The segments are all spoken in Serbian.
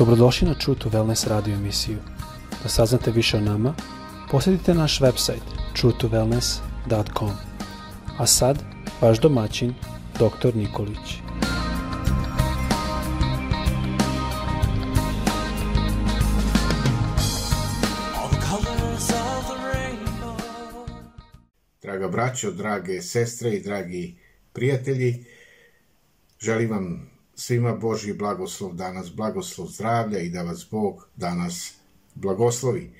Dobrodošli na True to Wellness radio emisiju. Da saznate više o nama, posjetite naš website truetowellness.com. A sad, vaš domaćin, dr. Nikolić. Draga braćo, drage sestre i dragi prijatelji, želim vam svima Boži blagoslov danas, blagoslov zdravlja i da vas Bog danas blagoslovi.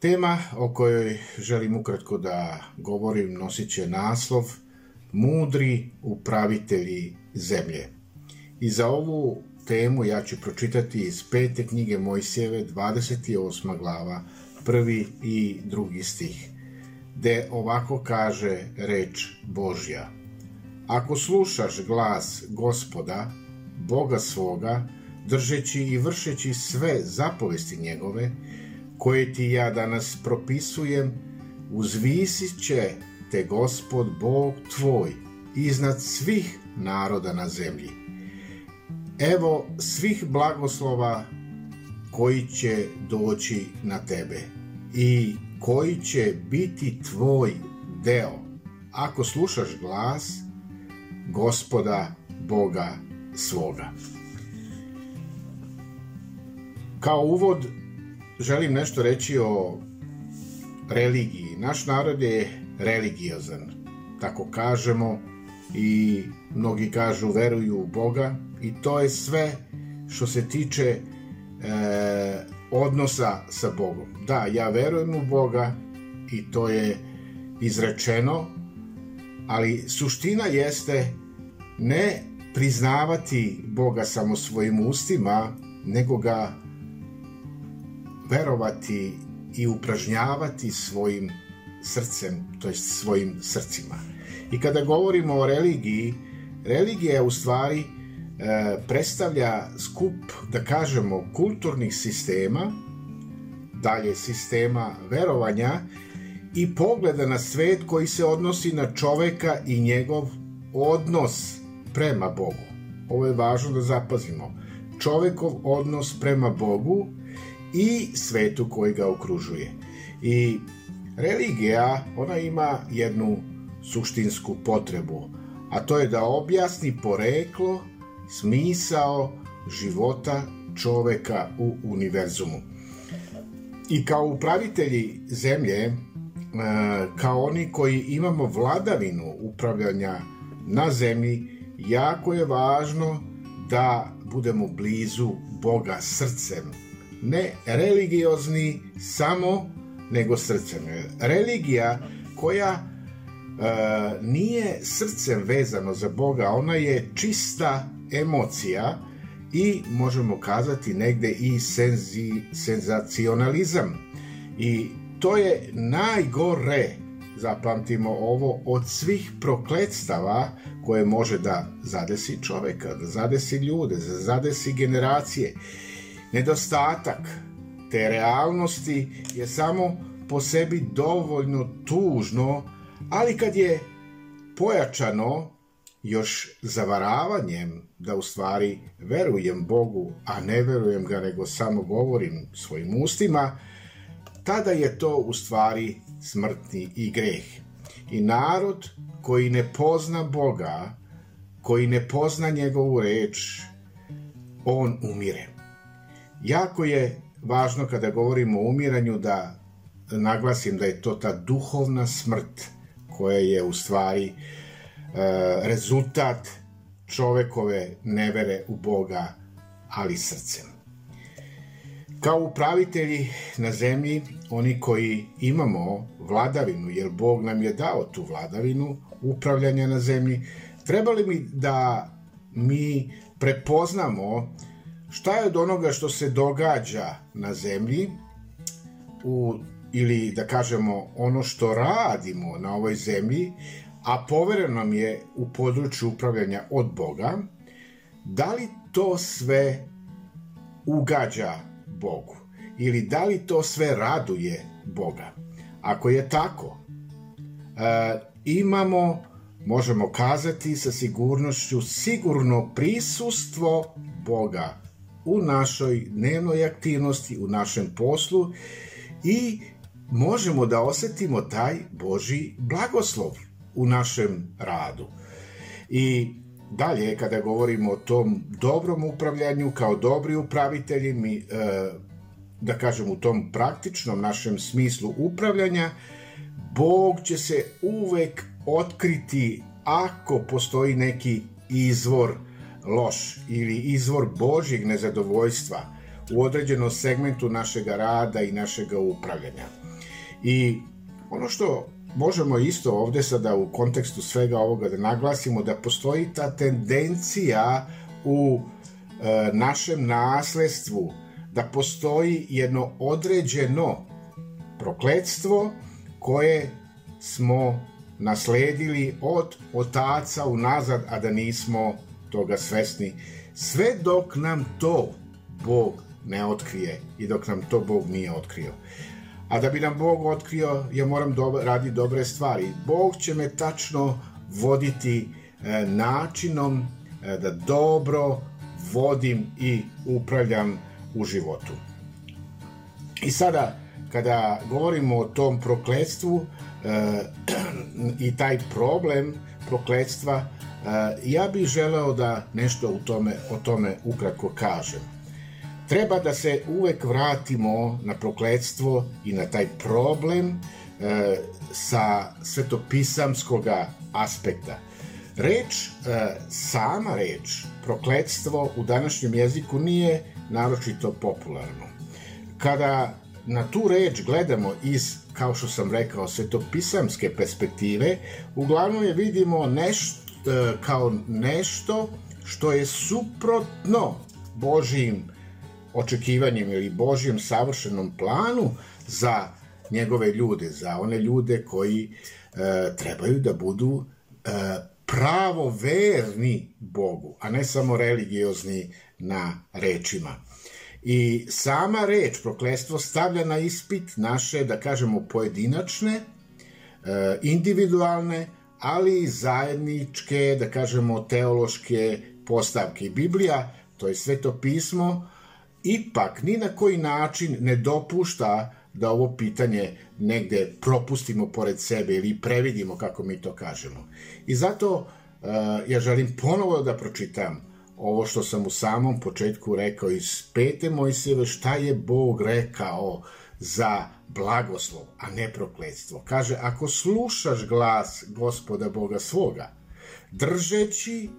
Tema o kojoj želim ukratko da govorim nosit će naslov Mudri upravitelji zemlje. I za ovu temu ja ću pročitati iz pete knjige Mojsijeve, 28. glava, prvi i drugi stih, gde ovako kaže reč Božja. Ako slušaš glas gospoda, Boga svoga, držeći i vršeći sve zapovesti njegove, koje ti ja danas propisujem, uzvisit će te gospod Bog tvoj iznad svih naroda na zemlji. Evo svih blagoslova koji će doći na tebe i koji će biti tvoj deo. Ako slušaš glas gospoda Boga svoga. Kao uvod želim nešto reći o religiji. Naš narod je religiozan, tako kažemo, i mnogi kažu veruju u Boga i to je sve što se tiče e, odnosa sa Bogom. Da, ja verujem u Boga i to je izrečeno, ali suština jeste ne priznavati Boga samo svojim ustima, nego ga verovati i upražnjavati svojim srcem, to jest svojim srcima. I kada govorimo o religiji, religija u stvari e, predstavlja skup, da kažemo, kulturnih sistema, dalje sistema verovanja i pogleda na svet koji se odnosi na čoveka i njegov odnos prema Bogu. Ovo je važno da zapazimo. Čovekov odnos prema Bogu i svetu koji ga okružuje. I religija, ona ima jednu suštinsku potrebu, a to je da objasni poreklo, smisao života čoveka u univerzumu. I kao upravitelji zemlje, kao oni koji imamo vladavinu upravljanja na zemlji, jako je važno da budemo blizu Boga srcem. Ne religiozni samo, nego srcem. Religija koja e, nije srcem vezano za Boga, ona je čista emocija i možemo kazati negde i senzi, senzacionalizam. I to je najgore zapamtimo ovo, od svih prokledstava koje može da zadesi čoveka, da zadesi ljude, da zadesi generacije. Nedostatak te realnosti je samo po sebi dovoljno tužno, ali kad je pojačano još zavaravanjem da u stvari verujem Bogu, a ne verujem ga nego samo govorim svojim ustima, tada je to u stvari smrtni i greh. I narod koji ne pozna Boga, koji ne pozna njegovu reč, on umire. Jako je važno kada govorimo o umiranju da naglasim da je to ta duhovna smrt koja je u stvari e, rezultat čovekove nevere u Boga, ali srcem. Kao upravitelji na zemlji, oni koji imamo vladavinu, jer Bog nam je dao tu vladavinu upravljanja na zemlji, trebali mi da mi prepoznamo šta je od onoga što se događa na zemlji u, ili da kažemo ono što radimo na ovoj zemlji, a povereno nam je u području upravljanja od Boga, da li to sve ugađa Bogu? Ili da li to sve raduje Boga? Ako je tako, e, imamo, možemo kazati sa sigurnošću, sigurno prisustvo Boga u našoj dnevnoj aktivnosti, u našem poslu i možemo da osetimo taj Boži blagoslov u našem radu. I dalje, kada govorimo o tom dobrom upravljanju, kao dobri upravitelji, mi, e, da kažem u tom praktičnom našem smislu upravljanja, Bog će se uvek otkriti ako postoji neki izvor loš ili izvor Božjeg nezadovoljstva u određenom segmentu našeg rada i našeg upravljanja. I ono što možemo isto ovde sada u kontekstu svega ovoga da naglasimo da postoji ta tendencija u e, našem nasledstvu da postoji jedno određeno prokledstvo koje smo nasledili od otaca unazad, a da nismo toga svesni, sve dok nam to Bog ne otkrije i dok nam to Bog nije otkrio. A da bi nam Bog otkrio, ja moram do, raditi dobre stvari. Bog će me tačno voditi e, načinom e, da dobro vodim i upravljam u životu. I sada, kada govorimo o tom prokledstvu e, i taj problem prokledstva, e, ja bih želeo da nešto u tome, o tome ukratko kažem. Treba da se uvek vratimo na prokledstvo i na taj problem e, sa svetopisamskog aspekta. Reč, e, sama reč, prokledstvo u današnjem jeziku nije naročito popularno. Kada na tu reč gledamo iz, kao što sam rekao, svetopisamske perspektive, uglavnom je vidimo nešto, e, kao nešto što je suprotno Božijim očekivanjem ili Božjem savršenom planu za njegove ljude, za one ljude koji e, trebaju da budu e, pravo verni Bogu, a ne samo religiozni na rečima. I sama reč proklestvo stavlja na ispit naše, da kažemo, pojedinačne, e, individualne, ali i zajedničke, da kažemo, teološke postavke. Biblija, to je sveto pismo, ipak ni na koji način ne dopušta da ovo pitanje negde propustimo pored sebe ili previdimo kako mi to kažemo. I zato uh, ja želim ponovo da pročitam ovo što sam u samom početku rekao iz pete Mojsijeve šta je Bog rekao za blagoslov, a ne prokledstvo. Kaže, ako slušaš glas gospoda Boga svoga, držeći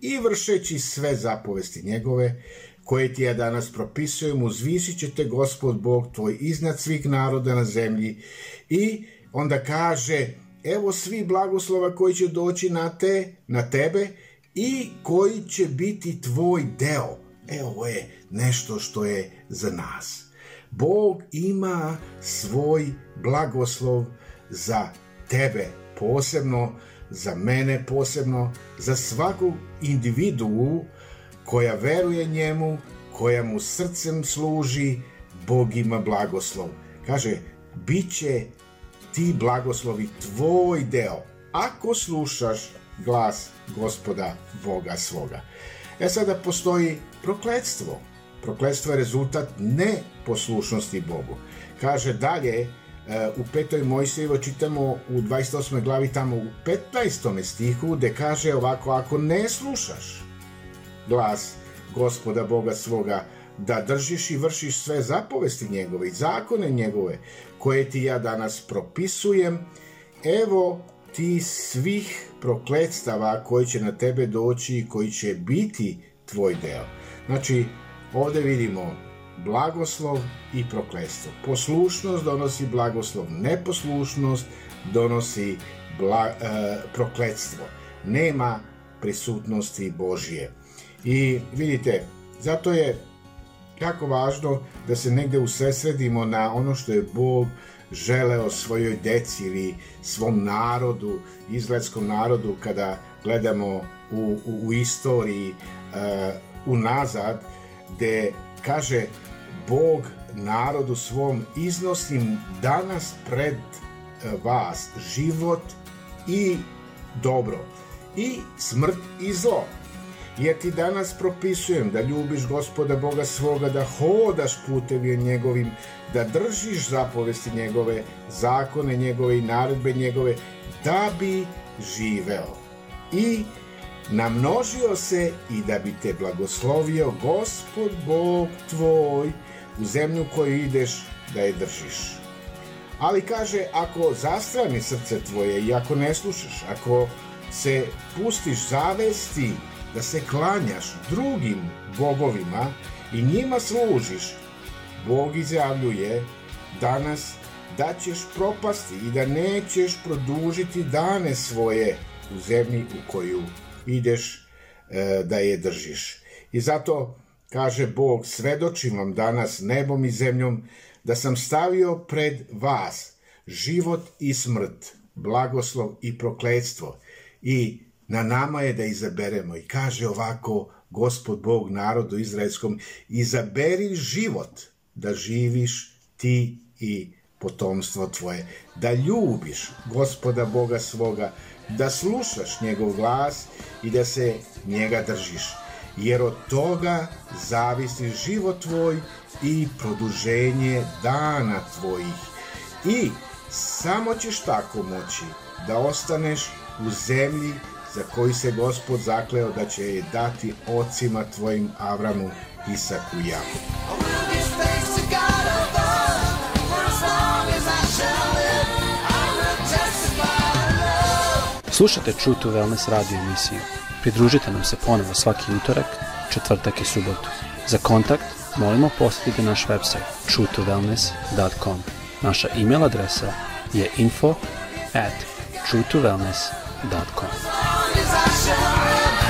i vršeći sve zapovesti njegove, koje ti ja danas propisujem, uzvisit će te gospod Bog tvoj iznad svih naroda na zemlji i onda kaže, evo svi blagoslova koji će doći na te, na tebe i koji će biti tvoj deo. Evo je nešto što je za nas. Bog ima svoj blagoslov za tebe posebno, za mene posebno, za svaku individu koja veruje njemu, koja mu srcem služi, Bog ima blagoslov. Kaže, bit će ti blagoslovi tvoj deo, ako slušaš glas gospoda Boga svoga. E sada postoji prokledstvo. Prokledstvo je rezultat neposlušnosti Bogu. Kaže dalje, e, u petoj Mojsejevo čitamo u 28. glavi tamo u 15. stihu gde kaže ovako, ako ne slušaš glas gospoda Boga svoga, da držiš i vršiš sve zapovesti njegove i zakone njegove, koje ti ja danas propisujem, evo ti svih prokledstava koji će na tebe doći i koji će biti tvoj deo. Znači, ovde vidimo blagoslov i prokledstvo. Poslušnost donosi blagoslov, neposlušnost donosi bla, e, prokledstvo. Nema prisutnosti Božije. I vidite, zato je jako važno da se negde usesredimo na ono što je Bog želeo svojoj deci ili svom narodu, izraelskom narodu, kada gledamo u, u, u istoriji uh, unazad, gde kaže Bog narodu svom iznosim danas pred uh, vas život i dobro i smrt i zlo Jer ti danas propisujem da ljubiš gospoda Boga svoga, da hodaš putevi njegovim, da držiš zapovesti njegove, zakone njegove i naredbe njegove, da bi živeo. I namnožio se i da bi te blagoslovio gospod Bog tvoj u zemlju koju ideš da je držiš. Ali kaže, ako zastrani srce tvoje i ako ne slušaš, ako se pustiš zavesti da se klanjaš drugim bogovima i njima služiš, Bog izjavljuje danas da ćeš propasti i da nećeš produžiti dane svoje u zemlji u koju ideš e, da je držiš. I zato kaže Bog, svedočim vam danas nebom i zemljom da sam stavio pred vas život i smrt, blagoslov i prokledstvo i na nama je da izaberemo. I kaže ovako gospod Bog narodu izraelskom, izaberi život da živiš ti i potomstvo tvoje, da ljubiš gospoda Boga svoga, da slušaš njegov glas i da se njega držiš, jer od toga zavisi život tvoj i produženje dana tvojih. I samo ćeš tako moći da ostaneš u zemlji za koju se gospod zakleo da će je dati ocima tvojim Avramu, Isaku i Jakobu. Slušate True to Wellness radio emisiju. Pridružite nam se ponovo svaki utorak, četvrtak i subotu. Za kontakt molimo posjetite naš website truetowellness.com. Naša e-mail adresa je info at truetowellness.com. I shall live.